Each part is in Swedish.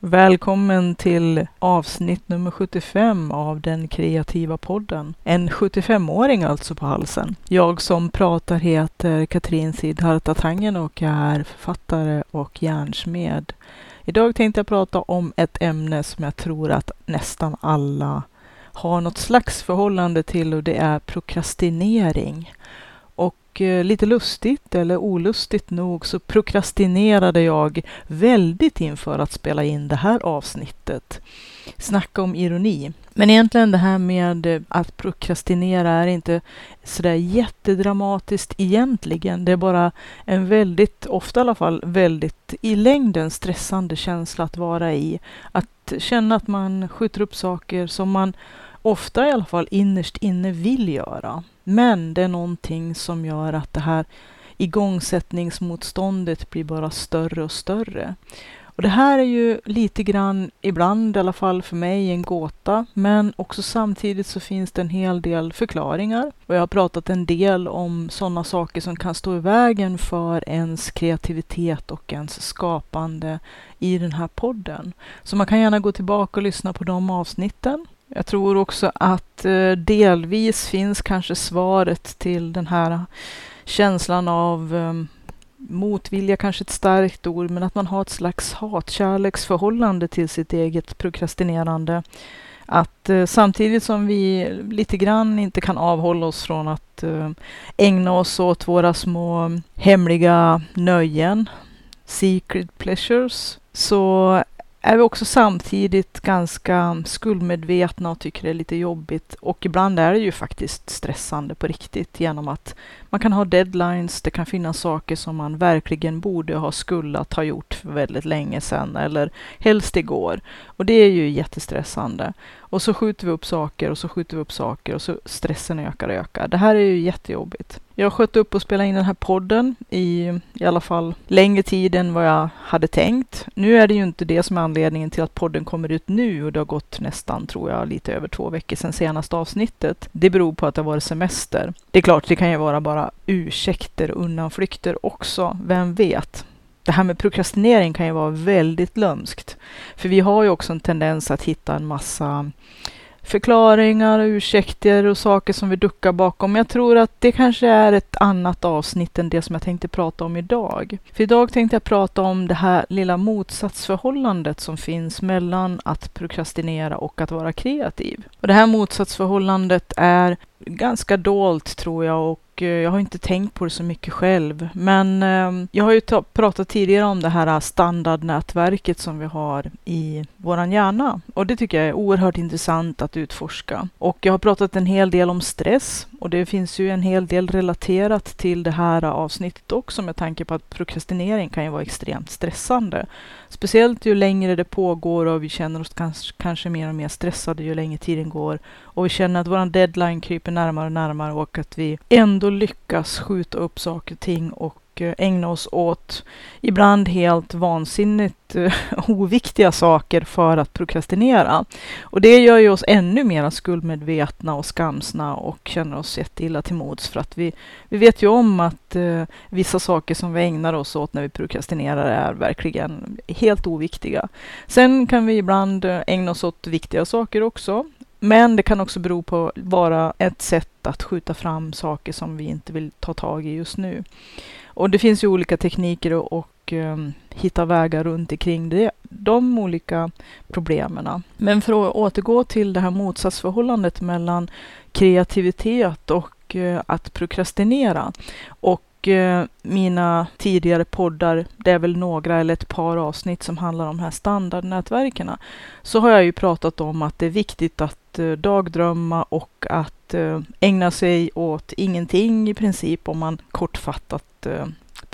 Välkommen till avsnitt nummer 75 av den kreativa podden. En 75-åring alltså på halsen. Jag som pratar heter Katrin Sidharta Tangen och jag är författare och järnsmed. Idag tänkte jag prata om ett ämne som jag tror att nästan alla har något slags förhållande till och det är prokrastinering. Och eh, lite lustigt eller olustigt nog så prokrastinerade jag väldigt inför att spela in det här avsnittet. Snacka om ironi. Men egentligen det här med eh, att prokrastinera är inte sådär jättedramatiskt egentligen. Det är bara en väldigt, ofta i alla fall, väldigt i längden stressande känsla att vara i. Att känna att man skjuter upp saker som man ofta i alla fall innerst inne vill göra. Men det är någonting som gör att det här igångsättningsmotståndet blir bara större och större. Och det här är ju lite grann, ibland i alla fall för mig, en gåta. Men också samtidigt så finns det en hel del förklaringar. Och jag har pratat en del om sådana saker som kan stå i vägen för ens kreativitet och ens skapande i den här podden. Så man kan gärna gå tillbaka och lyssna på de avsnitten. Jag tror också att eh, delvis finns kanske svaret till den här känslan av eh, motvilja, kanske ett starkt ord, men att man har ett slags hatkärleksförhållande till sitt eget prokrastinerande. Att eh, samtidigt som vi lite grann inte kan avhålla oss från att ägna oss åt våra små hemliga nöjen, secret pleasures, så är vi också samtidigt ganska skuldmedvetna och tycker det är lite jobbigt. Och ibland är det ju faktiskt stressande på riktigt genom att man kan ha deadlines, det kan finnas saker som man verkligen borde ha skullat ha gjort för väldigt länge sedan eller helst igår. Och det är ju jättestressande. Och så skjuter vi upp saker och så skjuter vi upp saker och så stressen ökar och ökar. Det här är ju jättejobbigt. Jag sköt upp och spelade in den här podden i i alla fall längre tid än vad jag hade tänkt. Nu är det ju inte det som är anledningen till att podden kommer ut nu och det har gått nästan, tror jag, lite över två veckor sedan senaste avsnittet. Det beror på att det har varit semester. Det är klart, det kan ju vara bara ursäkter och undanflykter också, vem vet? Det här med prokrastinering kan ju vara väldigt lömskt. För vi har ju också en tendens att hitta en massa förklaringar och ursäkter och saker som vi duckar bakom. Jag tror att det kanske är ett annat avsnitt än det som jag tänkte prata om idag. För idag tänkte jag prata om det här lilla motsatsförhållandet som finns mellan att prokrastinera och att vara kreativ. Och det här motsatsförhållandet är ganska dolt tror jag och eh, jag har inte tänkt på det så mycket själv. Men ehm, jag har ju pratat tidigare om det här standardnätverket som vi har i våran hjärna. Och det tycker jag är oerhört intressant att utforska. Och jag har pratat en hel del om stress och det finns ju en hel del relaterat till det här avsnittet också med tanke på att prokrastinering kan ju vara extremt stressande. Speciellt ju längre det pågår och vi känner oss kanske, kanske mer och mer stressade ju längre tiden går. Och vi känner att våran deadline kryper närmare och närmare och att vi ändå lyckas skjuta upp saker och ting och Eh, ägna oss åt ibland helt vansinnigt eh, oviktiga saker för att prokrastinera. Och det gör ju oss ännu mer skuldmedvetna och skamsna och känner oss jätteilla till mods för att vi, vi vet ju om att eh, vissa saker som vi ägnar oss åt när vi prokrastinerar är verkligen helt oviktiga. Sen kan vi ibland eh, ägna oss åt viktiga saker också. Men det kan också bero på vara ett sätt att skjuta fram saker som vi inte vill ta tag i just nu. Och det finns ju olika tekniker och, och um, hitta vägar runt omkring det, de olika problemen. Men för att återgå till det här motsatsförhållandet mellan kreativitet och eh, att prokrastinera. Och Eh, mina tidigare poddar, det är väl några eller ett par avsnitt som handlar om de här standardnätverken. Så har jag ju pratat om att det är viktigt att eh, dagdrömma och att eh, ägna sig åt ingenting i princip om man kortfattat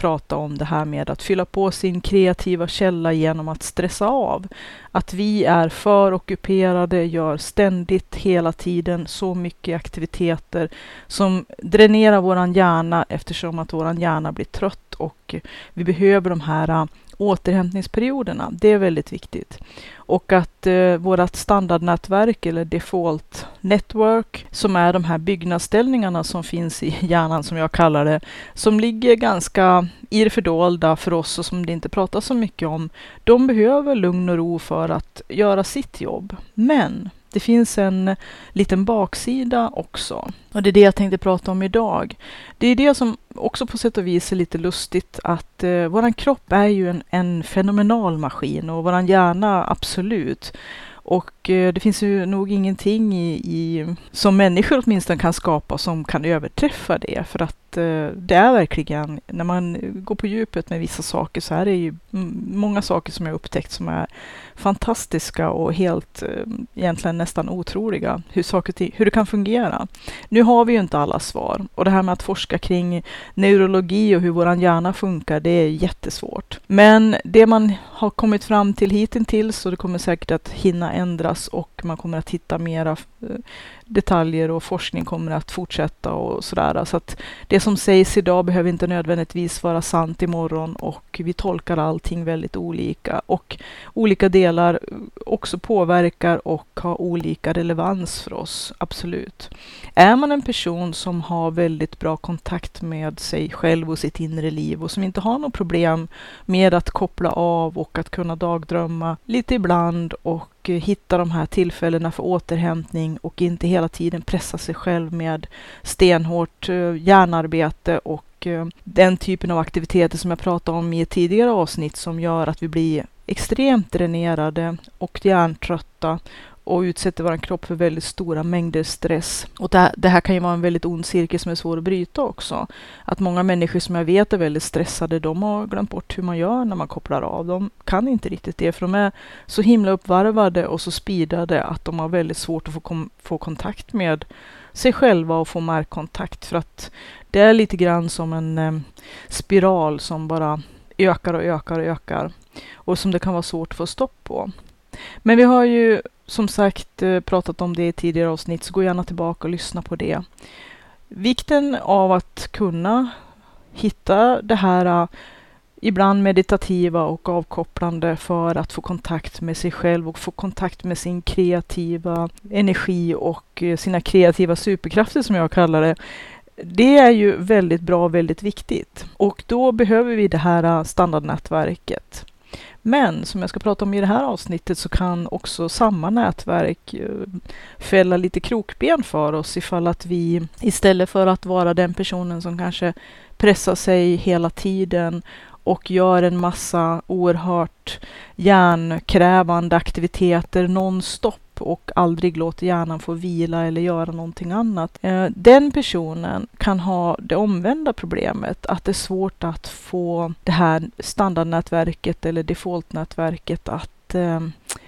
prata om det här med att fylla på sin kreativa källa genom att stressa av. Att vi är för ockuperade, gör ständigt, hela tiden så mycket aktiviteter som dränerar våran hjärna eftersom att våran hjärna blir trött och vi behöver de här återhämtningsperioderna. Det är väldigt viktigt. Och att eh, vårt standardnätverk eller default network som är de här byggnadsställningarna som finns i hjärnan som jag kallar det, som ligger ganska i det fördolda för oss och som det inte pratas så mycket om. De behöver lugn och ro för att göra sitt jobb. Men det finns en liten baksida också. Och det är det jag tänkte prata om idag. Det är det som också på sätt och vis är lite lustigt att eh, våran kropp är ju en, en fenomenal maskin och våran hjärna absolut. Och Eh, det finns ju nog ingenting i, i, som människor åtminstone kan skapa som kan överträffa det. För att eh, det är verkligen, när man går på djupet med vissa saker så är det ju många saker som jag upptäckt som är fantastiska och helt eh, egentligen nästan otroliga hur, saker, hur det kan fungera. Nu har vi ju inte alla svar och det här med att forska kring neurologi och hur vår hjärna funkar, det är jättesvårt. Men det man har kommit fram till hittills och det kommer säkert att hinna ändras och man kommer att hitta mera eh, detaljer och forskning kommer att fortsätta och sådär. Så att det som sägs idag behöver inte nödvändigtvis vara sant imorgon och vi tolkar allting väldigt olika och olika delar eh, också påverkar och har olika relevans för oss, absolut. Är man en person som har väldigt bra kontakt med sig själv och sitt inre liv och som inte har något problem med att koppla av och att kunna dagdrömma lite ibland och Eh, hitta de här tillfällena för återhämtning och inte hela tiden pressa sig själv med stenhårt eh, hjärnarbete och eh, den typen av aktiviteter som jag pratade om i ett tidigare avsnitt som gör att vi blir extremt dränerade och hjärntrötta och utsätter vår kropp för väldigt stora mängder stress. Och det här, det här, kan ju vara en väldigt ond cirkel som är svår att bryta också. Att många människor som jag vet är väldigt stressade, de har glömt bort hur man gör när man kopplar av. De kan inte riktigt det, för de är så himla uppvarvade och så speedade att de har väldigt svårt att få, kom, få kontakt med sig själva och få markkontakt. För att det är lite grann som en eh, spiral som bara ökar och ökar och ökar och som det kan vara svårt att få stopp på. Men vi har ju som sagt eh, pratat om det i tidigare avsnitt, så gå gärna tillbaka och lyssna på det. Vikten av att kunna hitta det här eh, ibland meditativa och avkopplande för att få kontakt med sig själv och få kontakt med sin kreativa energi och eh, sina kreativa superkrafter som jag kallar det. Det är ju väldigt bra väldigt viktigt och då behöver vi det här standardnätverket. Men som jag ska prata om i det här avsnittet så kan också samma nätverk eh, fälla lite krokben för oss ifall att vi istället för att vara den personen som kanske pressar sig hela tiden och gör en massa oerhört hjärnkrävande aktiviteter nonstop och aldrig låter hjärnan få vila eller göra någonting annat. Eh, den personen kan ha det omvända problemet, att det är svårt att få det här standardnätverket eller defaultnätverket att eh,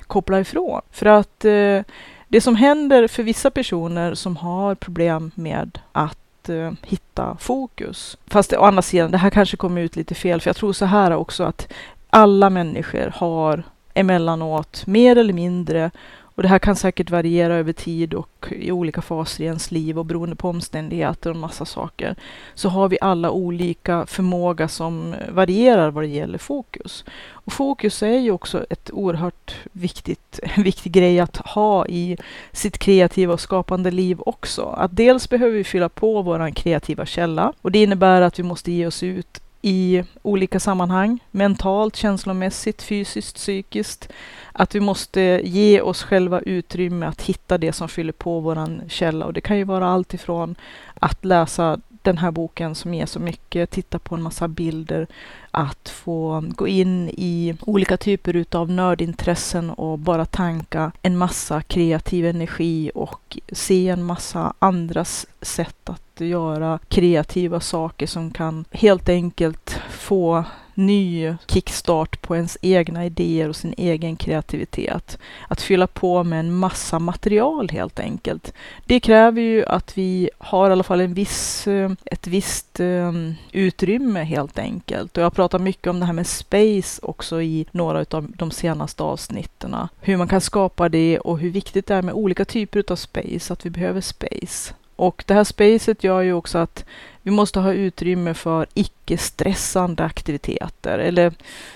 koppla ifrån. För att eh, det som händer för vissa personer som har problem med att eh, hitta fokus. Fast å andra sidan, det här kanske kommer ut lite fel, för jag tror så här också att alla människor har emellanåt mer eller mindre och det här kan säkert variera över tid och i olika faser i ens liv och beroende på omständigheter och massa saker. Så har vi alla olika förmåga som varierar vad det gäller fokus. Och fokus är ju också ett oerhört viktigt, viktig grej att ha i sitt kreativa och skapande liv också. Att dels behöver vi fylla på vår kreativa källa och det innebär att vi måste ge oss ut i olika sammanhang, mentalt, känslomässigt, fysiskt, psykiskt. Att vi måste ge oss själva utrymme att hitta det som fyller på våran källa. Och det kan ju vara allt ifrån att läsa den här boken som ger så mycket, titta på en massa bilder, att få gå in i olika typer utav nördintressen och bara tanka en massa kreativ energi och se en massa andras sätt att göra kreativa saker som kan helt enkelt få ny kickstart på ens egna idéer och sin egen kreativitet. Att fylla på med en massa material helt enkelt. Det kräver ju att vi har i alla fall en viss, eh, ett visst ehm, utrymme helt enkelt. Och jag pratar mycket om det här med space också i några av de senaste avsnitten. Hur man kan skapa det och hur viktigt det är med olika typer av space, att vi behöver space. Och det här spacet gör ju också att vi måste ha utrymme för icke-stressande aktiviteter. Eller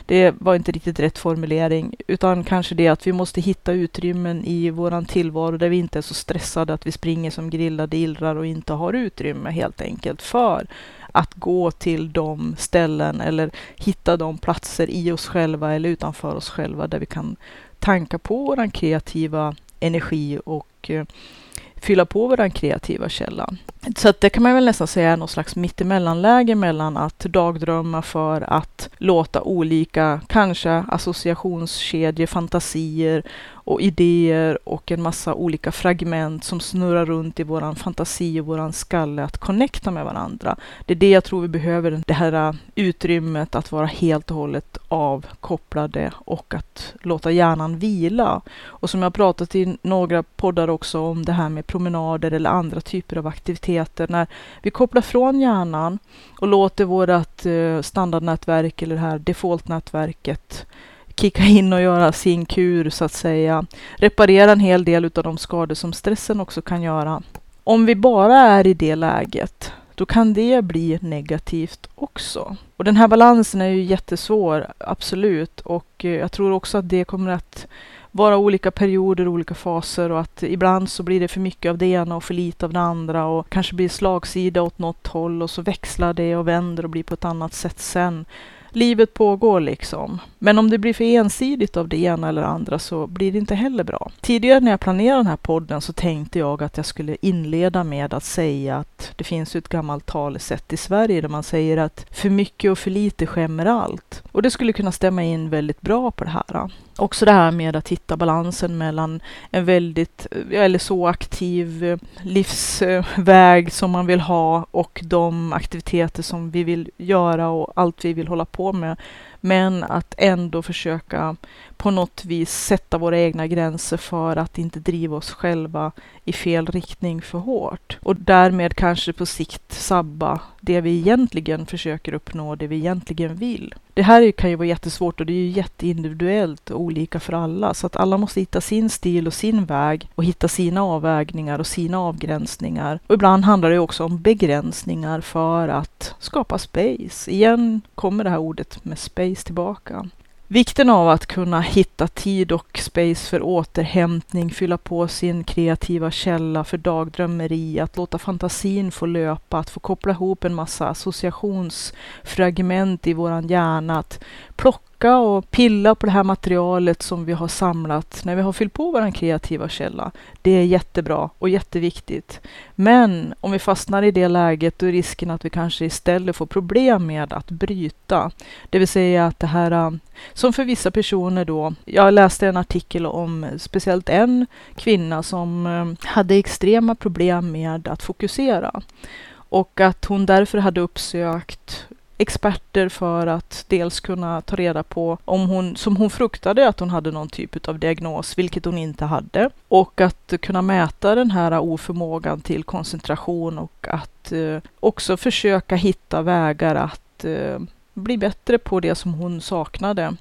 det var inte riktigt rätt formulering, utan kanske det att vi måste hitta utrymmen i våran tillvaro där vi inte är så stressade att vi springer som grillade illrar och inte har utrymme helt enkelt för att gå till de ställen eller hitta de platser i oss själva eller utanför oss själva där vi kan tanka på våran kreativa energi och eh, fylla på vår kreativa källa. Så att det kan man väl nästan säga är någon slags mittemellanläge mellan att dagdrömma för att låta olika, kanske associationskedjor, fantasier och idéer och en massa olika fragment som snurrar runt i våran fantasi och våran skalle att connecta med varandra. Det är det jag tror vi behöver, det här äh, utrymmet att vara helt och hållet avkopplade och att låta hjärnan vila. Och som jag pratat i några poddar också om det här med promenader eller andra typer av aktiviteter. När vi kopplar från hjärnan och låter vårt eh, standardnätverk eller det här defaultnätverket kicka in och göra sin kur så att säga. Reparera en hel del av de skador som stressen också kan göra. Om vi bara är i det läget, då kan det bli negativt också. Och den här balansen är ju jättesvår, absolut. Och eh, jag tror också att det kommer att vara olika perioder, olika faser och att ibland så blir det för mycket av det ena och för lite av det andra och kanske blir slagsida åt något håll och så växlar det och vänder och blir på ett annat sätt sen livet pågår liksom. Men om det blir för ensidigt av det ena eller andra så blir det inte heller bra. Tidigare när jag planerade den här podden så tänkte jag att jag skulle inleda med att säga att det finns ett gammalt talesätt i Sverige där man säger att för mycket och för lite skämmer allt. Och det skulle kunna stämma in väldigt bra på det här. Också det här med att hitta balansen mellan en väldigt, eller så aktiv eh, livsväg som man vill ha och de aktiviteter som vi vill göra och allt vi vill hålla på på med. Men att ändå försöka på något vis sätta våra egna gränser för att inte driva oss själva i fel riktning för hårt. Och därmed kanske på sikt sabba det vi egentligen försöker uppnå, det vi egentligen vill. Det här kan ju vara jättesvårt och det är ju jätteindividuellt och olika för alla. Så att alla måste hitta sin stil och sin väg och hitta sina avvägningar och sina avgränsningar. Och ibland handlar det också om begränsningar för att skapa space. Igen kommer det här ordet med space tillbaka. Vikten av att kunna hitta tid och space för återhämtning, fylla på sin kreativa källa för dagdrömmeri, att låta fantasin få löpa, att få koppla ihop en massa associationsfragment i våran hjärna, att plocka plocka och pilla på det här materialet som vi har samlat när vi har fyllt på vår kreativa källa. Det är jättebra och jätteviktigt. Men om vi fastnar i det läget då är risken att vi kanske istället får problem med att bryta. Det vill säga att det här äh, som för vissa personer då. Jag läste en artikel om speciellt en kvinna som äh, hade extrema problem med att fokusera och att hon därför hade uppsökt experter för att dels kunna ta reda på om hon, som hon fruktade, att hon hade någon typ av diagnos, vilket hon inte hade. Och att kunna mäta den här oförmågan till koncentration och att eh, också försöka hitta vägar att eh, bli bättre på det som hon saknade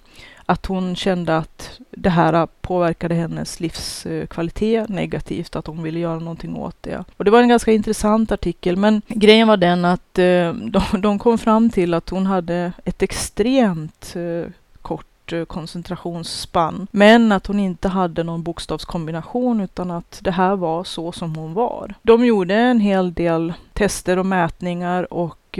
att hon kände att det här påverkade hennes livskvalitet negativt, att hon ville göra någonting åt det. Och det var en ganska intressant artikel, men grejen var den att eh, de, de kom fram till att hon hade ett extremt eh, kort eh, koncentrationsspann, men att hon inte hade någon bokstavskombination utan att det här var så som hon var. De gjorde en hel del tester och mätningar och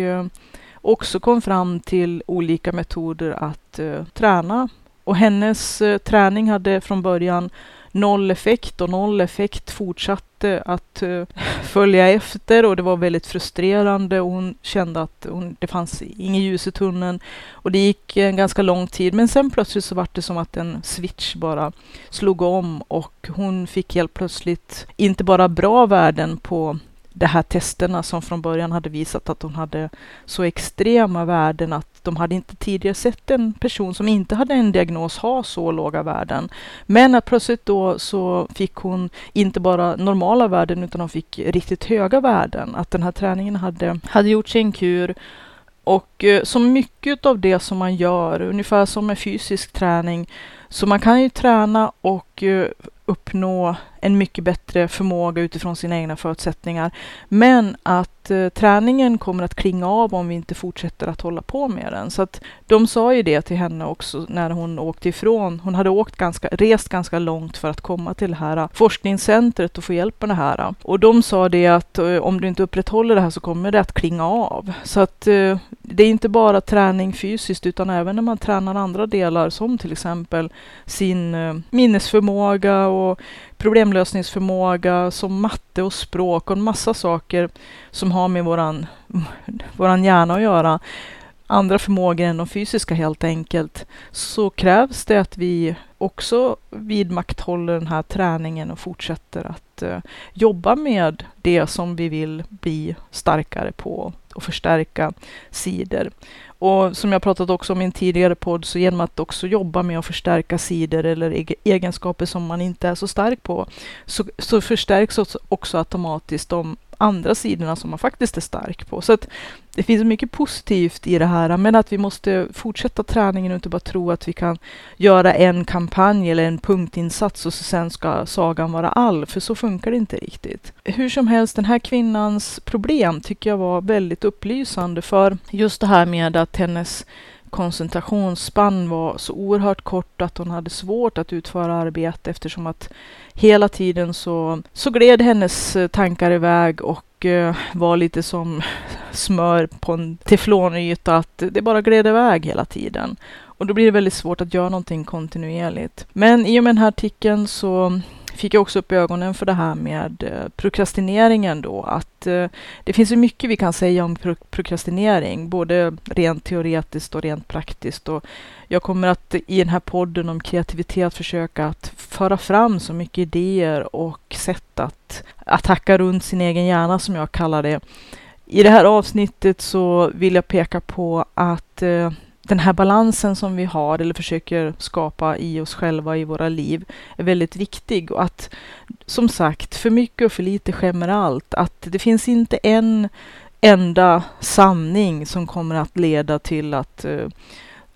också kom fram till olika metoder att eh, träna. Och hennes eh, träning hade från början noll effekt och noll effekt fortsatte att eh, följa efter. Och det var väldigt frustrerande. Och hon kände att hon, det fanns inget ljus i tunneln. Och det gick en ganska lång tid. Men sen plötsligt så var det som att en switch bara slog om. Och hon fick helt plötsligt inte bara bra värden på de här testerna som från början hade visat att hon hade så extrema värden att de hade inte tidigare sett en person som inte hade en diagnos ha så låga värden. Men att plötsligt då så fick hon inte bara normala värden utan hon fick riktigt höga värden. Att den här träningen hade, hade gjort sin kur och eh, så mycket av det som man gör, ungefär som med fysisk träning, så man kan ju träna och eh, uppnå en mycket bättre förmåga utifrån sina egna förutsättningar. Men att eh, träningen kommer att klinga av om vi inte fortsätter att hålla på med den. Så att de sa ju det till henne också när hon åkte ifrån. Hon hade åkt ganska, rest ganska långt för att komma till det här eh, forskningscentret och få hjälp med det här. Och de sa det att eh, om du inte upprätthåller det här så kommer det att klinga av. Så att eh, det är inte bara träning fysiskt utan även när man tränar andra delar som till exempel sin eh, minnesförmåga och problemlösningsförmåga som matte och språk och en massa saker som har med våran, våran hjärna att göra. Andra förmågor än de fysiska helt enkelt. Så krävs det att vi också vidmakthåller den här träningen och fortsätter att uh, jobba med det som vi vill bli starkare på och förstärka sidor. Och som jag pratat också om i en tidigare podd, så genom att också jobba med att förstärka sidor eller egenskaper som man inte är så stark på, så, så förstärks också automatiskt de andra sidorna som man faktiskt är stark på. Så att det finns mycket positivt i det här, men att vi måste fortsätta träningen och inte bara tro att vi kan göra en kampanj eller en punktinsats och så sen ska sagan vara all, för så funkar det inte riktigt. Hur som helst, den här kvinnans problem tycker jag var väldigt upplysande för just det här med att hennes koncentrationsspann var så oerhört kort att hon hade svårt att utföra arbete eftersom att hela tiden så, så gled hennes eh, tankar iväg och eh, var lite som smör på en teflonyta, att det bara gled iväg hela tiden. Och då blir det väldigt svårt att göra någonting kontinuerligt. Men i och med den här artikeln så fick jag också upp ögonen för det här med eh, prokrastineringen då, att eh, det finns ju mycket vi kan säga om pro prokrastinering, både rent teoretiskt och rent praktiskt. Och jag kommer att i den här podden om kreativitet försöka att föra fram så mycket idéer och sätt att, att hacka runt sin egen hjärna, som jag kallar det. I det här avsnittet så vill jag peka på att eh, den här balansen som vi har eller försöker skapa i oss själva i våra liv är väldigt viktig och att som sagt, för mycket och för lite skämmer allt. Att det finns inte en enda sanning som kommer att leda till att, eh,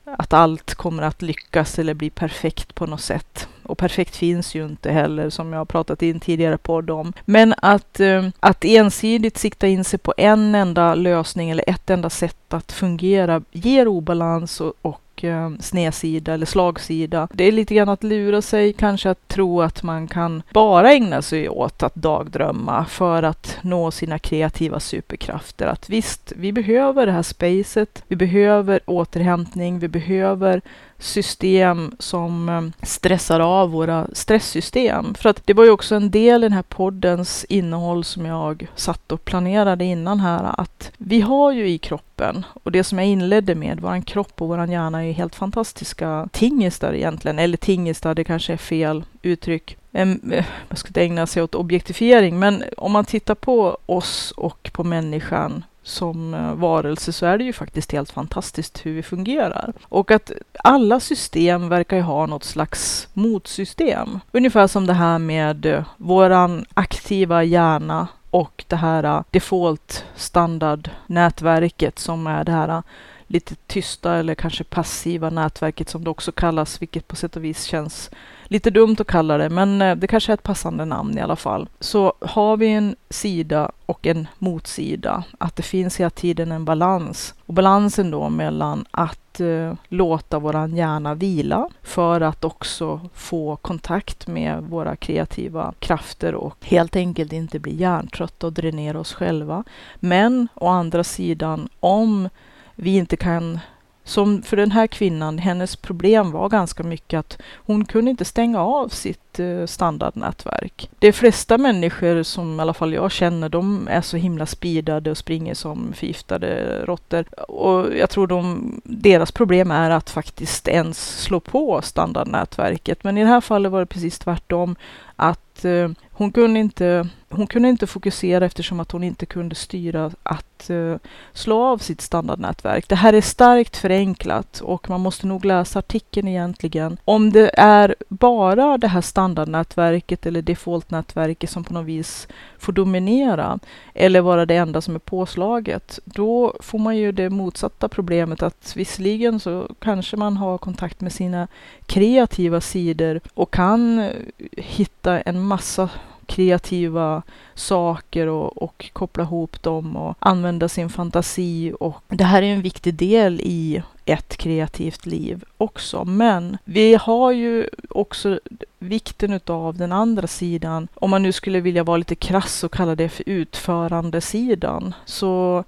att allt kommer att lyckas eller bli perfekt på något sätt. Och perfekt finns ju inte heller, som jag har pratat i en tidigare podd om. Men att, eh, att ensidigt sikta in sig på en enda lösning eller ett enda sätt att fungera ger obalans och, och eh, snedsida eller slagsida. Det är lite grann att lura sig kanske att tro att man kan bara ägna sig åt att dagdrömma för att nå sina kreativa superkrafter. Att visst, vi behöver det här spacet, vi behöver återhämtning, vi behöver system som eh, stressar av våra stresssystem. För att det var ju också en del i den här poddens innehåll som jag satt och planerade innan här, att vi har ju i kroppen, och det som jag inledde med, våran kropp och våran hjärna är helt fantastiska tingestar egentligen, eller tingestar, det kanske är fel uttryck. Man eh, ska inte ägna sig åt objektifiering, men om man tittar på oss och på människan som eh, varelse så är det ju faktiskt helt fantastiskt hur vi fungerar. Och att alla system verkar ju ha något slags motsystem. Ungefär som det här med eh, våran aktiva hjärna och det här eh, default standardnätverket som är det här lite tysta eller kanske passiva nätverket som det också kallas, vilket på sätt och vis känns lite dumt att kalla det, men eh, det kanske är ett passande namn i alla fall. Så har vi en sida och en motsida, att det finns hela tiden en balans. Och balansen då mellan att eh, låta våran hjärna vila för att också få kontakt med våra kreativa krafter och helt enkelt inte bli hjärntrötta och dränera oss själva. Men å andra sidan, om vi inte kan som för den här kvinnan, hennes problem var ganska mycket att hon kunde inte stänga av sitt eh, standardnätverk. De flesta människor som i alla fall jag känner, de är så himla speedade och springer som förgiftade råttor. Och jag tror de, deras problem är att faktiskt ens slå på standardnätverket. Men i det här fallet var det precis tvärtom. Att eh, hon kunde inte hon kunde inte fokusera eftersom att hon inte kunde styra att eh, slå av sitt standardnätverk. Det här är starkt förenklat och man måste nog läsa artikeln egentligen. Om det är bara det här standardnätverket eller defaultnätverket som på något vis får dominera eller vara det enda som är påslaget, då får man ju det motsatta problemet att visserligen så kanske man har kontakt med sina kreativa sidor och kan eh, hitta en massa kreativa saker och, och koppla ihop dem och använda sin fantasi. Och det här är en viktig del i ett kreativt liv också. Men vi har ju också vikten utav den andra sidan. Om man nu skulle vilja vara lite krass och kalla det för utförandesidan. Så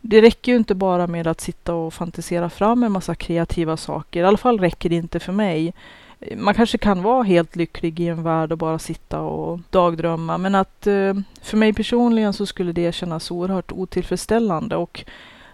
det räcker ju inte bara med att sitta och fantisera fram en massa kreativa saker. I alla fall räcker det inte för mig man kanske kan vara helt lycklig i en värld och bara sitta och dagdrömma. Men att eh, för mig personligen så skulle det kännas oerhört otillfredsställande. Och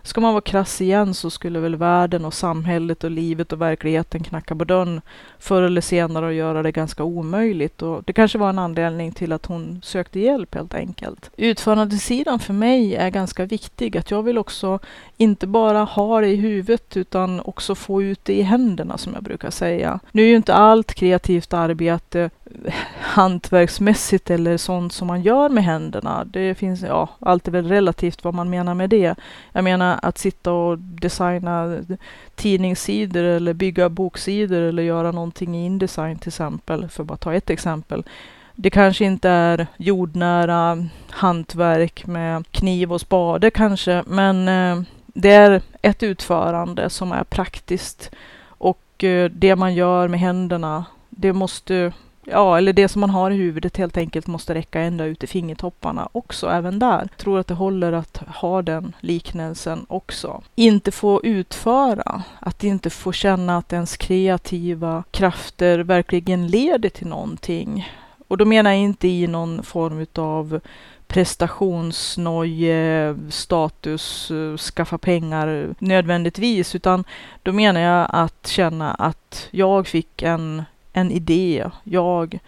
Ska man vara krass igen så skulle väl världen och samhället och livet och verkligheten knacka på dörren förr eller senare och göra det ganska omöjligt. Och det kanske var en anledning till att hon sökte hjälp helt enkelt. Utförandesidan för mig är ganska viktig. Att jag vill också inte bara ha det i huvudet utan också få ut det i händerna som jag brukar säga. Nu är ju inte allt kreativt arbete hantverksmässigt eller sånt som man gör med händerna. Det finns, ja, allt är väl relativt vad man menar med det. Jag menar att sitta och designa tidningssidor eller bygga boksidor eller göra någonting i Indesign till exempel, för att bara ta ett exempel. Det kanske inte är jordnära hantverk med kniv och spade kanske, men eh, det är ett utförande som är praktiskt och eh, det man gör med händerna, det måste Ja, eller det som man har i huvudet helt enkelt måste räcka ända ut i fingertopparna också, även där. Jag tror att det håller att ha den liknelsen också. Inte få utföra, att inte få känna att ens kreativa krafter verkligen leder till någonting. Och då menar jag inte i någon form utav prestationsnoje, status, skaffa pengar nödvändigtvis, utan då menar jag att känna att jag fick en en idé. Jag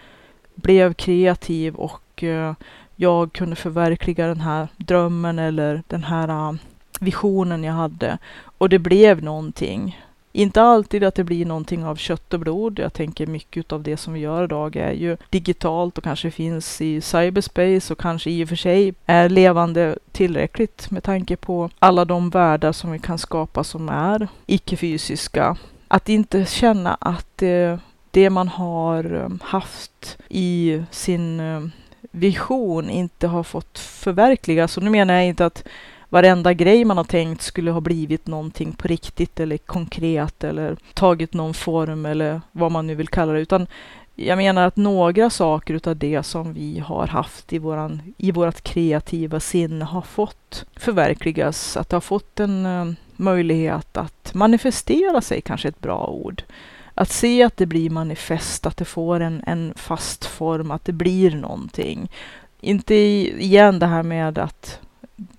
blev kreativ och eh, jag kunde förverkliga den här drömmen eller den här eh, visionen jag hade. Och det blev någonting. Inte alltid att det blir någonting av kött och blod. Jag tänker mycket av det som vi gör idag är ju digitalt och kanske finns i cyberspace och kanske i och för sig är levande tillräckligt med tanke på alla de världar som vi kan skapa som är icke-fysiska. Att inte känna att det det man har um, haft i sin um, vision inte har fått förverkligas. Och nu menar jag inte att varenda grej man har tänkt skulle ha blivit någonting på riktigt eller konkret eller tagit någon form eller vad man nu vill kalla det, utan jag menar att några saker utav det som vi har haft i, våran, i vårt kreativa sinne har fått förverkligas, att det har fått en um, möjlighet att manifestera sig, kanske ett bra ord att se att det blir manifest, att det får en, en fast form, att det blir någonting. Inte igen det här med att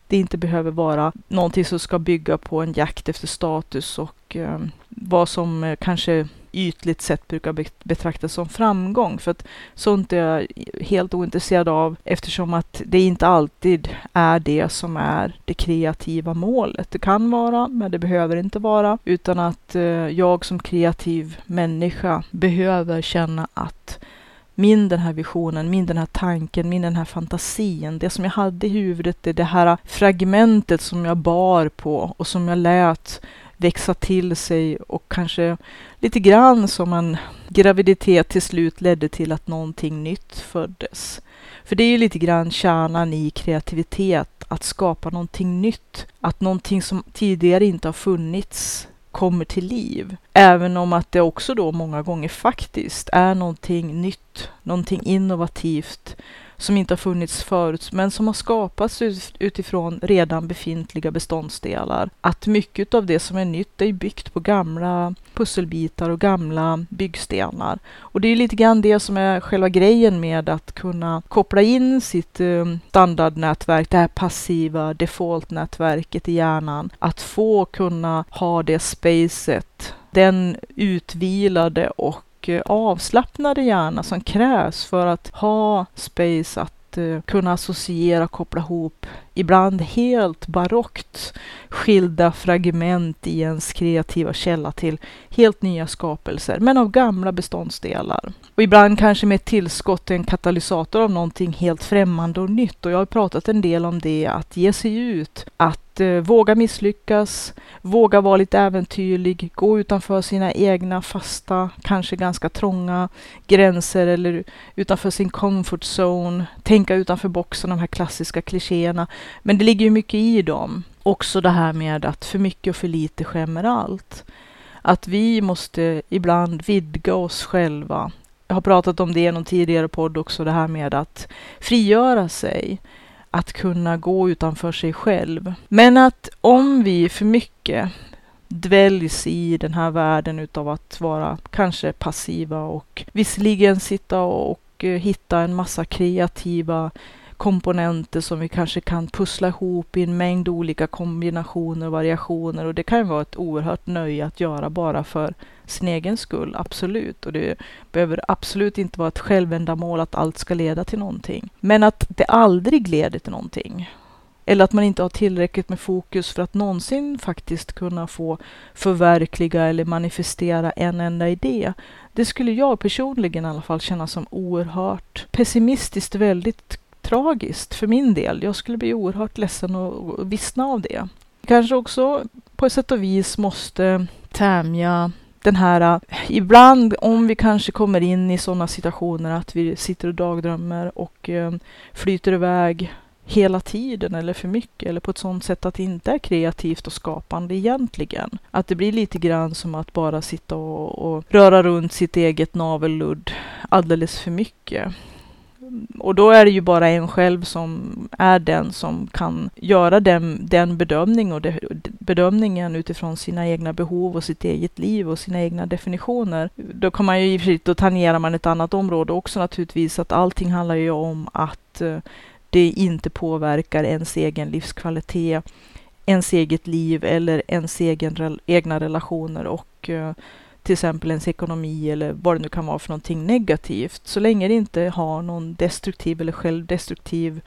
det inte behöver vara någonting som ska bygga på en jakt efter status och eh, vad som eh, kanske ytligt sett brukar betraktas som framgång. För att sånt är jag helt ointresserad av eftersom att det inte alltid är det som är det kreativa målet. Det kan vara, men det behöver inte vara. Utan att eh, jag som kreativ människa behöver känna att min den här visionen, min den här tanken, min den här fantasin, det som jag hade i huvudet, det, det här fragmentet som jag bar på och som jag lät växa till sig och kanske lite grann som en graviditet till slut ledde till att någonting nytt föddes. För det är ju lite grann kärnan i kreativitet, att skapa någonting nytt. Att någonting som tidigare inte har funnits kommer till liv. Även om att det också då många gånger faktiskt är någonting nytt, någonting innovativt som inte har funnits förut, men som har skapats utifrån redan befintliga beståndsdelar. Att mycket av det som är nytt är byggt på gamla pusselbitar och gamla byggstenar. Och det är lite grann det som är själva grejen med att kunna koppla in sitt um, standardnätverk, det här passiva default-nätverket i hjärnan. Att få kunna ha det spacet, den utvilade och Eh, avslappnade hjärna som krävs för att ha space att eh, kunna associera, koppla ihop ibland helt barockt skilda fragment i ens kreativa källa till helt nya skapelser, men av gamla beståndsdelar. Och ibland kanske med ett tillskott, en katalysator av någonting helt främmande och nytt. Och jag har pratat en del om det, att ge sig ut, att att eh, våga misslyckas, våga vara lite äventyrlig, gå utanför sina egna fasta, kanske ganska trånga gränser eller utanför sin comfort zone, tänka utanför boxen, de här klassiska klichéerna. Men det ligger ju mycket i dem. Också det här med att för mycket och för lite skämmer allt. Att vi måste ibland vidga oss själva. Jag har pratat om det i någon tidigare podd också, det här med att frigöra sig att kunna gå utanför sig själv. Men att om vi för mycket dväljs i den här världen utav att vara kanske passiva och visserligen sitta och hitta en massa kreativa komponenter som vi kanske kan pussla ihop i en mängd olika kombinationer och variationer. Och det kan ju vara ett oerhört nöje att göra bara för sin egen skull, absolut. Och det behöver absolut inte vara ett självändamål att allt ska leda till någonting. Men att det aldrig leder till någonting. Eller att man inte har tillräckligt med fokus för att någonsin faktiskt kunna få förverkliga eller manifestera en enda idé. Det skulle jag personligen i alla fall känna som oerhört pessimistiskt väldigt tragiskt för min del. Jag skulle bli oerhört ledsen och vissna av det. Kanske också på ett sätt och vis måste tämja den här, eh, ibland om vi kanske kommer in i sådana situationer att vi sitter och dagdrömmer och eh, flyter iväg hela tiden eller för mycket eller på ett sådant sätt att det inte är kreativt och skapande egentligen. Att det blir lite grann som att bara sitta och, och röra runt sitt eget navelludd alldeles för mycket och då är det ju bara en själv som är den som kan göra den, den bedömning och de, bedömningen utifrån sina egna behov och sitt eget liv och sina egna definitioner. Då kan man ju i och för sig, då tangerar man ett annat område också naturligtvis, att allting handlar ju om att eh, det inte påverkar ens egen livskvalitet, ens eget liv eller ens egen, egna relationer och eh, till exempel ens ekonomi eller vad det nu kan vara för någonting negativt. Så länge det inte har någon destruktiv eller självdestruktiv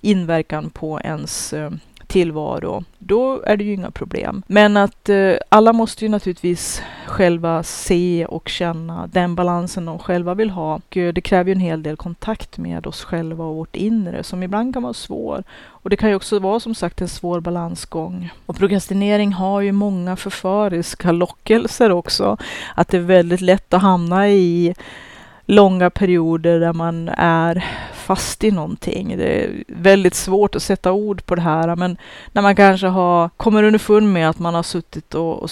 inverkan på ens eh, tillvaro, då är det ju inga problem. Men att eh, alla måste ju naturligtvis själva se och känna den balansen de själva vill ha. Och, eh, det kräver ju en hel del kontakt med oss själva och vårt inre som ibland kan vara svår. Och det kan ju också vara som sagt en svår balansgång. Och prokrastinering har ju många förföriska lockelser också. Att det är väldigt lätt att hamna i långa perioder där man är fast i någonting. Det är väldigt svårt att sätta ord på det här, men när man kanske har, kommer underfund med att man har suttit och, och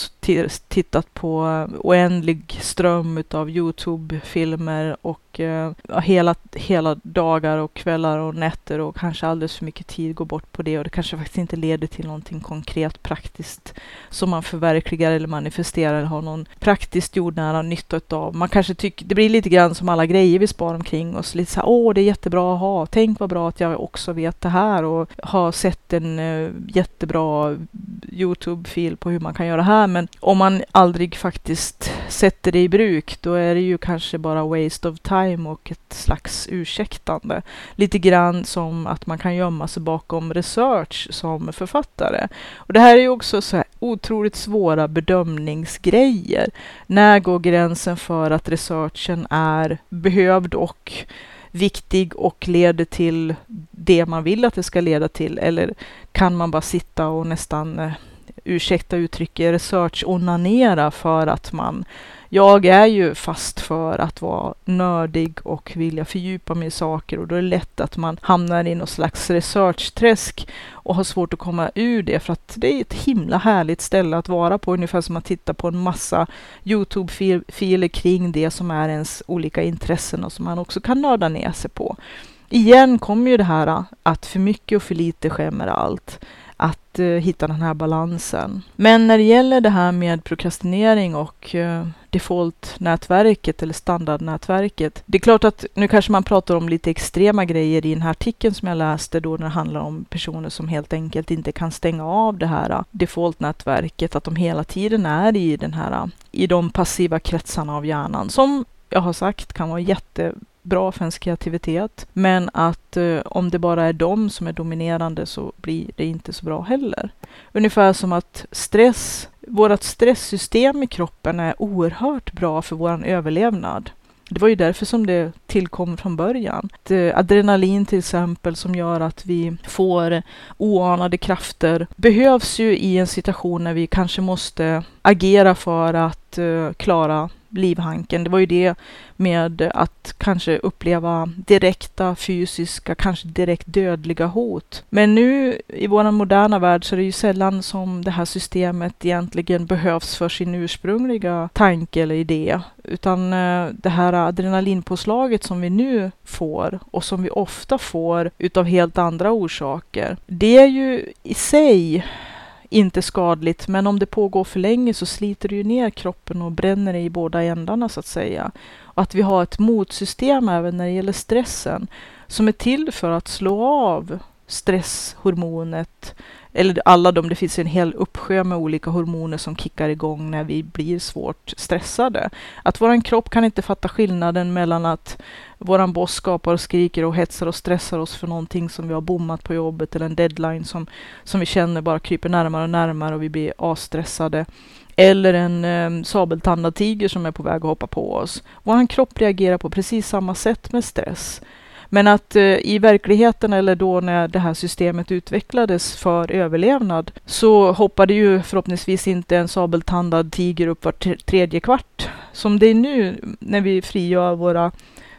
tittat på eh, oändlig ström av Youtube-filmer och eh, hela, hela dagar och kvällar och nätter och kanske alldeles för mycket tid går bort på det och det kanske faktiskt inte leder till någonting konkret praktiskt som man förverkligar eller manifesterar eller har någon praktiskt jordnära nytta av. Man kanske tycker, det blir lite grann som alla grejer vi sparar omkring oss, lite så här, åh, det är jättebra aha, ha, tänk vad bra att jag också vet det här och har sett en eh, jättebra Youtube-fil på hur man kan göra det här, men om man aldrig faktiskt sätter det i bruk, då är det ju kanske bara waste of time och ett slags ursäktande. Lite grann som att man kan gömma sig bakom research som författare. Och det här är ju också så här otroligt svåra bedömningsgrejer. När går gränsen för att researchen är behövd och viktig och leder till det man vill att det ska leda till? Eller kan man bara sitta och nästan eh, ursäkta uttrycket, research-onanera för att man jag är ju fast för att vara nördig och vilja fördjupa mig i saker och då är det lätt att man hamnar i något slags researchträsk och har svårt att komma ur det för att det är ett himla härligt ställe att vara på, ungefär som att titta på en massa Youtube-filer kring det som är ens olika intressen och som man också kan nörda ner sig på. Igen kommer ju det här att för mycket och för lite skämmer allt att eh, hitta den här balansen. Men när det gäller det här med prokrastinering och eh, default-nätverket eller standardnätverket. Det är klart att nu kanske man pratar om lite extrema grejer i den här artikeln som jag läste då när det handlar om personer som helt enkelt inte kan stänga av det här eh, default-nätverket, att de hela tiden är i den här, eh, i de passiva kretsarna av hjärnan som jag har sagt kan vara jätte bra för ens kreativitet. Men att eh, om det bara är de som är dominerande så blir det inte så bra heller. Ungefär som att stress, vårt stresssystem i kroppen är oerhört bra för vår överlevnad. Det var ju därför som det tillkom från början. Eh, adrenalin till exempel som gör att vi får oanade krafter behövs ju i en situation när vi kanske måste agera för att eh, klara livhanken. Det var ju det med att kanske uppleva direkta fysiska, kanske direkt dödliga hot. Men nu i vår moderna värld så är det ju sällan som det här systemet egentligen behövs för sin ursprungliga tanke eller idé, utan eh, det här adrenalinpåslaget som vi nu får och som vi ofta får utav helt andra orsaker. Det är ju i sig inte skadligt, men om det pågår för länge så sliter det ju ner kroppen och bränner det i båda ändarna så att säga. Och att vi har ett motsystem även när det gäller stressen som är till för att slå av stresshormonet eller alla de, det finns en hel uppsjö med olika hormoner som kickar igång när vi blir svårt stressade. Att våran kropp kan inte fatta skillnaden mellan att våran boss skapar och skriker och hetsar och stressar oss för någonting som vi har bommat på jobbet eller en deadline som, som vi känner bara kryper närmare och närmare och vi blir asstressade. Eller en eh, sabeltandad tiger som är på väg att hoppa på oss. Vår kropp reagerar på precis samma sätt med stress. Men att eh, i verkligheten eller då när det här systemet utvecklades för överlevnad så hoppade ju förhoppningsvis inte en sabeltandad tiger upp var tredje kvart. Som det är nu när vi frigör våra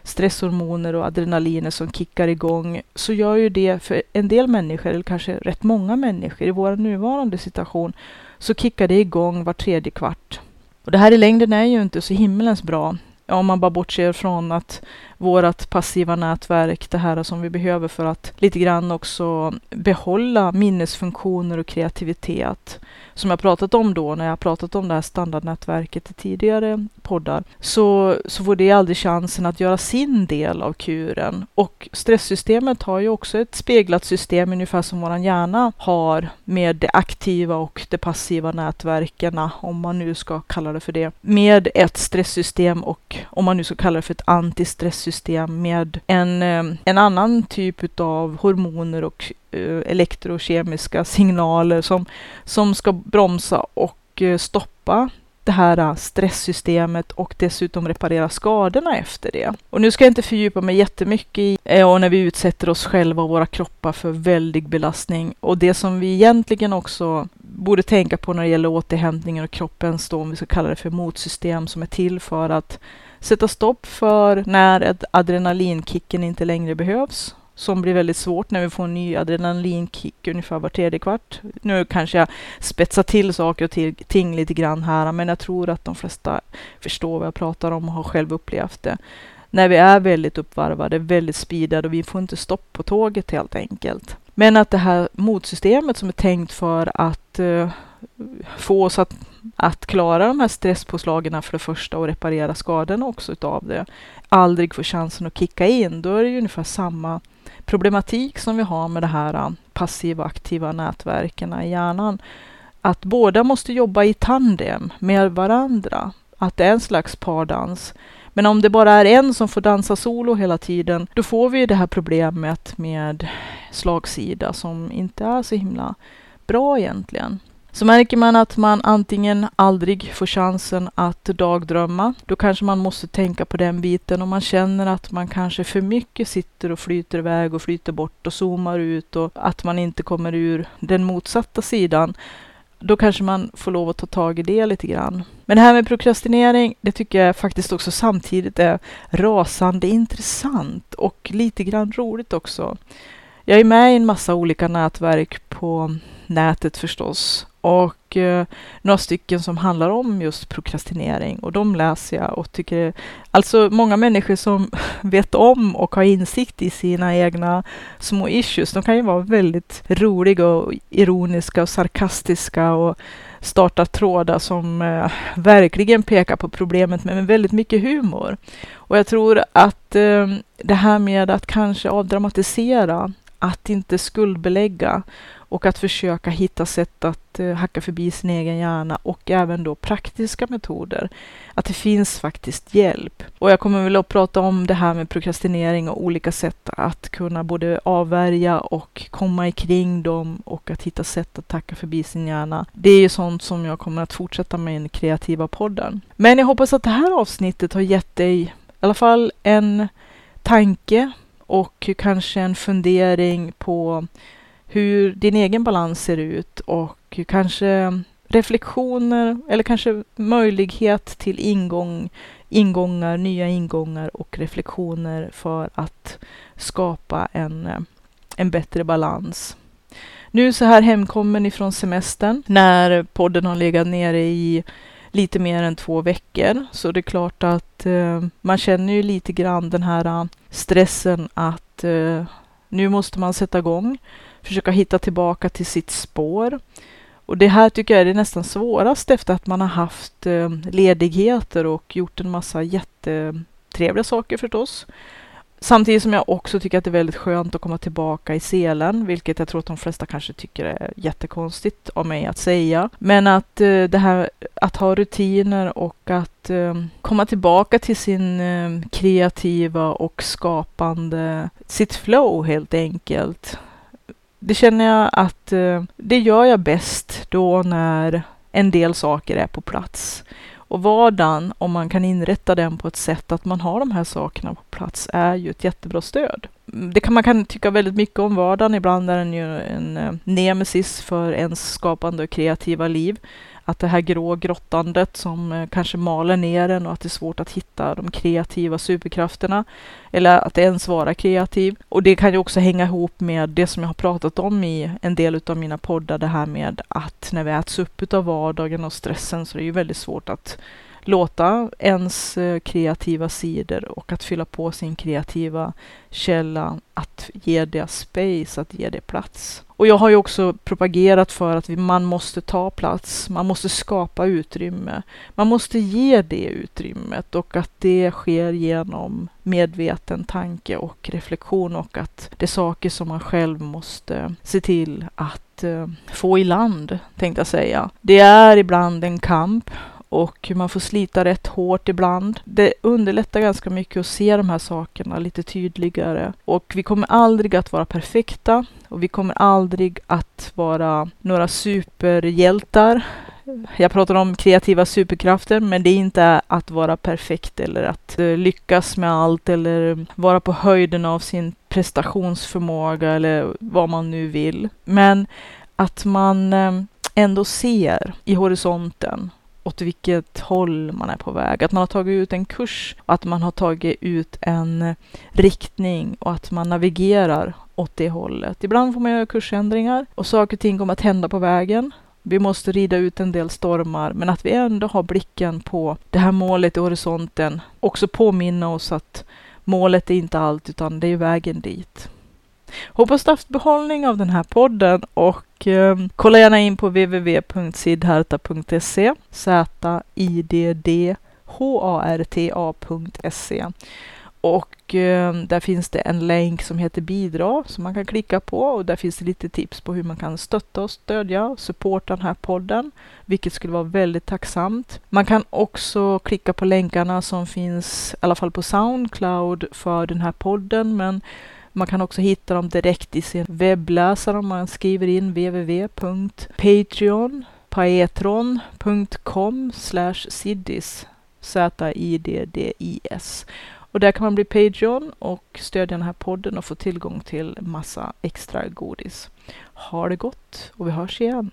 stresshormoner och adrenaliner som kickar igång så gör ju det för en del människor, eller kanske rätt många människor i vår nuvarande situation, så kickar det igång var tredje kvart. Och det här i längden är ju inte så himmelens bra om man bara bortser från att vårt passiva nätverk, det här som vi behöver för att lite grann också behålla minnesfunktioner och kreativitet. Som jag pratat om då, när jag pratat om det här standardnätverket i tidigare poddar, så, så får det aldrig chansen att göra sin del av kuren. Och stresssystemet har ju också ett speglat system, ungefär som våran hjärna har med det aktiva och det passiva nätverken, om man nu ska kalla det för det, med ett stresssystem och om man nu ska kalla det för ett antistressystem med en, eh, en annan typ av hormoner och eh, elektrokemiska signaler som, som ska bromsa och eh, stoppa det här stresssystemet och dessutom reparera skadorna efter det. Och nu ska jag inte fördjupa mig jättemycket i och när vi utsätter oss själva och våra kroppar för väldig belastning. Och det som vi egentligen också borde tänka på när det gäller återhämtningen och kroppens då, om vi ska kalla det för motsystem som är till för att sätta stopp för när adrenalinkicken inte längre behövs som blir väldigt svårt när vi får en ny adrenalinkick ungefär var tredje kvart. Nu kanske jag spetsar till saker och ting lite grann här, men jag tror att de flesta förstår vad jag pratar om och har själv upplevt det. När vi är väldigt uppvarvade, väldigt speedade och vi får inte stopp på tåget helt enkelt. Men att det här motsystemet som är tänkt för att uh, få oss att, att klara de här stresspåslagen för det första och reparera skadorna också utav det, aldrig får chansen att kicka in, då är det ju ungefär samma problematik som vi har med det här äh, passiva aktiva nätverken i hjärnan. Att båda måste jobba i tandem med varandra. Att det är en slags pardans. Men om det bara är en som får dansa solo hela tiden, då får vi det här problemet med slagsida som inte är så himla bra egentligen. Så märker man att man antingen aldrig får chansen att dagdrömma, då kanske man måste tänka på den biten. Och man känner att man kanske för mycket sitter och flyter iväg och flyter bort och zoomar ut och att man inte kommer ur den motsatta sidan, då kanske man får lov att ta tag i det lite grann. Men det här med prokrastinering, det tycker jag faktiskt också samtidigt är rasande intressant och lite grann roligt också. Jag är med i en massa olika nätverk på nätet förstås och eh, några stycken som handlar om just prokrastinering och de läser jag och tycker, alltså många människor som vet om och har insikt i sina egna små issues, de kan ju vara väldigt roliga och ironiska och sarkastiska och starta trådar som eh, verkligen pekar på problemet men med väldigt mycket humor. Och jag tror att eh, det här med att kanske avdramatisera, att inte skuldbelägga och att försöka hitta sätt att eh, hacka förbi sin egen hjärna och även då praktiska metoder. Att det finns faktiskt hjälp. Och jag kommer väl att prata om det här med prokrastinering och olika sätt att kunna både avvärja och komma ikring dem och att hitta sätt att hacka förbi sin hjärna. Det är ju sånt som jag kommer att fortsätta med i den kreativa podden. Men jag hoppas att det här avsnittet har gett dig i alla fall en tanke och kanske en fundering på hur din egen balans ser ut och kanske reflektioner eller kanske möjlighet till ingång, ingångar, nya ingångar och reflektioner för att skapa en, en bättre balans. Nu så här hemkommen ifrån semestern när podden har legat nere i lite mer än två veckor. Så det är klart att eh, man känner ju lite grann den här eh, stressen att eh, nu måste man sätta igång, försöka hitta tillbaka till sitt spår. Och det här tycker jag är det nästan svårast efter att man har haft eh, ledigheter och gjort en massa jättetrevliga saker förstås. Samtidigt som jag också tycker att det är väldigt skönt att komma tillbaka i selen, vilket jag tror att de flesta kanske tycker är jättekonstigt av mig att säga. Men att eh, det här att ha rutiner och att eh, komma tillbaka till sin kreativa och skapande, sitt flow helt enkelt. Det känner jag att eh, det gör jag bäst då när en del saker är på plats. Och vardagen, om man kan inrätta den på ett sätt att man har de här sakerna på plats, är ju ett jättebra stöd. Det kan man kan tycka väldigt mycket om vardagen. Ibland är den ju en eh, nemesis för ens skapande och kreativa liv att det här grå grottandet som eh, kanske maler ner en och att det är svårt att hitta de kreativa superkrafterna eller att ens vara kreativ. Och det kan ju också hänga ihop med det som jag har pratat om i en del av mina poddar, det här med att när vi äts upp av vardagen och stressen så är det ju väldigt svårt att låta ens eh, kreativa sidor och att fylla på sin kreativa källa, att ge det space, att ge det plats. Och jag har ju också propagerat för att man måste ta plats, man måste skapa utrymme. Man måste ge det utrymmet och att det sker genom medveten tanke och reflektion och att det är saker som man själv måste se till att eh, få i land, tänkte jag säga. Det är ibland en kamp och man får slita rätt hårt ibland. Det underlättar ganska mycket att se de här sakerna lite tydligare. Och vi kommer aldrig att vara perfekta och vi kommer aldrig att vara några superhjältar. Jag pratar om kreativa superkrafter, men det är inte att vara perfekt eller att eh, lyckas med allt eller vara på höjden av sin prestationsförmåga eller vad man nu vill. Men att man eh, ändå ser i horisonten åt vilket håll man är på väg. Att man har tagit ut en kurs och att man har tagit ut en riktning och att man navigerar åt det hållet. Ibland får man göra kursändringar och saker och ting kommer att hända på vägen. Vi måste rida ut en del stormar, men att vi ändå har blicken på det här målet i horisonten. Också påminna oss att målet är inte allt, utan det är vägen dit. Hoppas du haft behållning av den här podden och eh, kolla gärna in på www.sidharta.se Z-I-D-D-H-A-R-T-A.se och eh, där finns det en länk som heter bidra som man kan klicka på. Och där finns det lite tips på hur man kan stötta och stödja och supporta den här podden, vilket skulle vara väldigt tacksamt. Man kan också klicka på länkarna som finns i alla fall på Soundcloud för den här podden, men man kan också hitta dem direkt i sin webbläsare om man skriver in www.patreon paetron.com siddis Z-I-D-D-I-S. Och där kan man bli Patreon och stödja den här podden och få tillgång till massa extra godis. Ha det gott och vi hörs igen.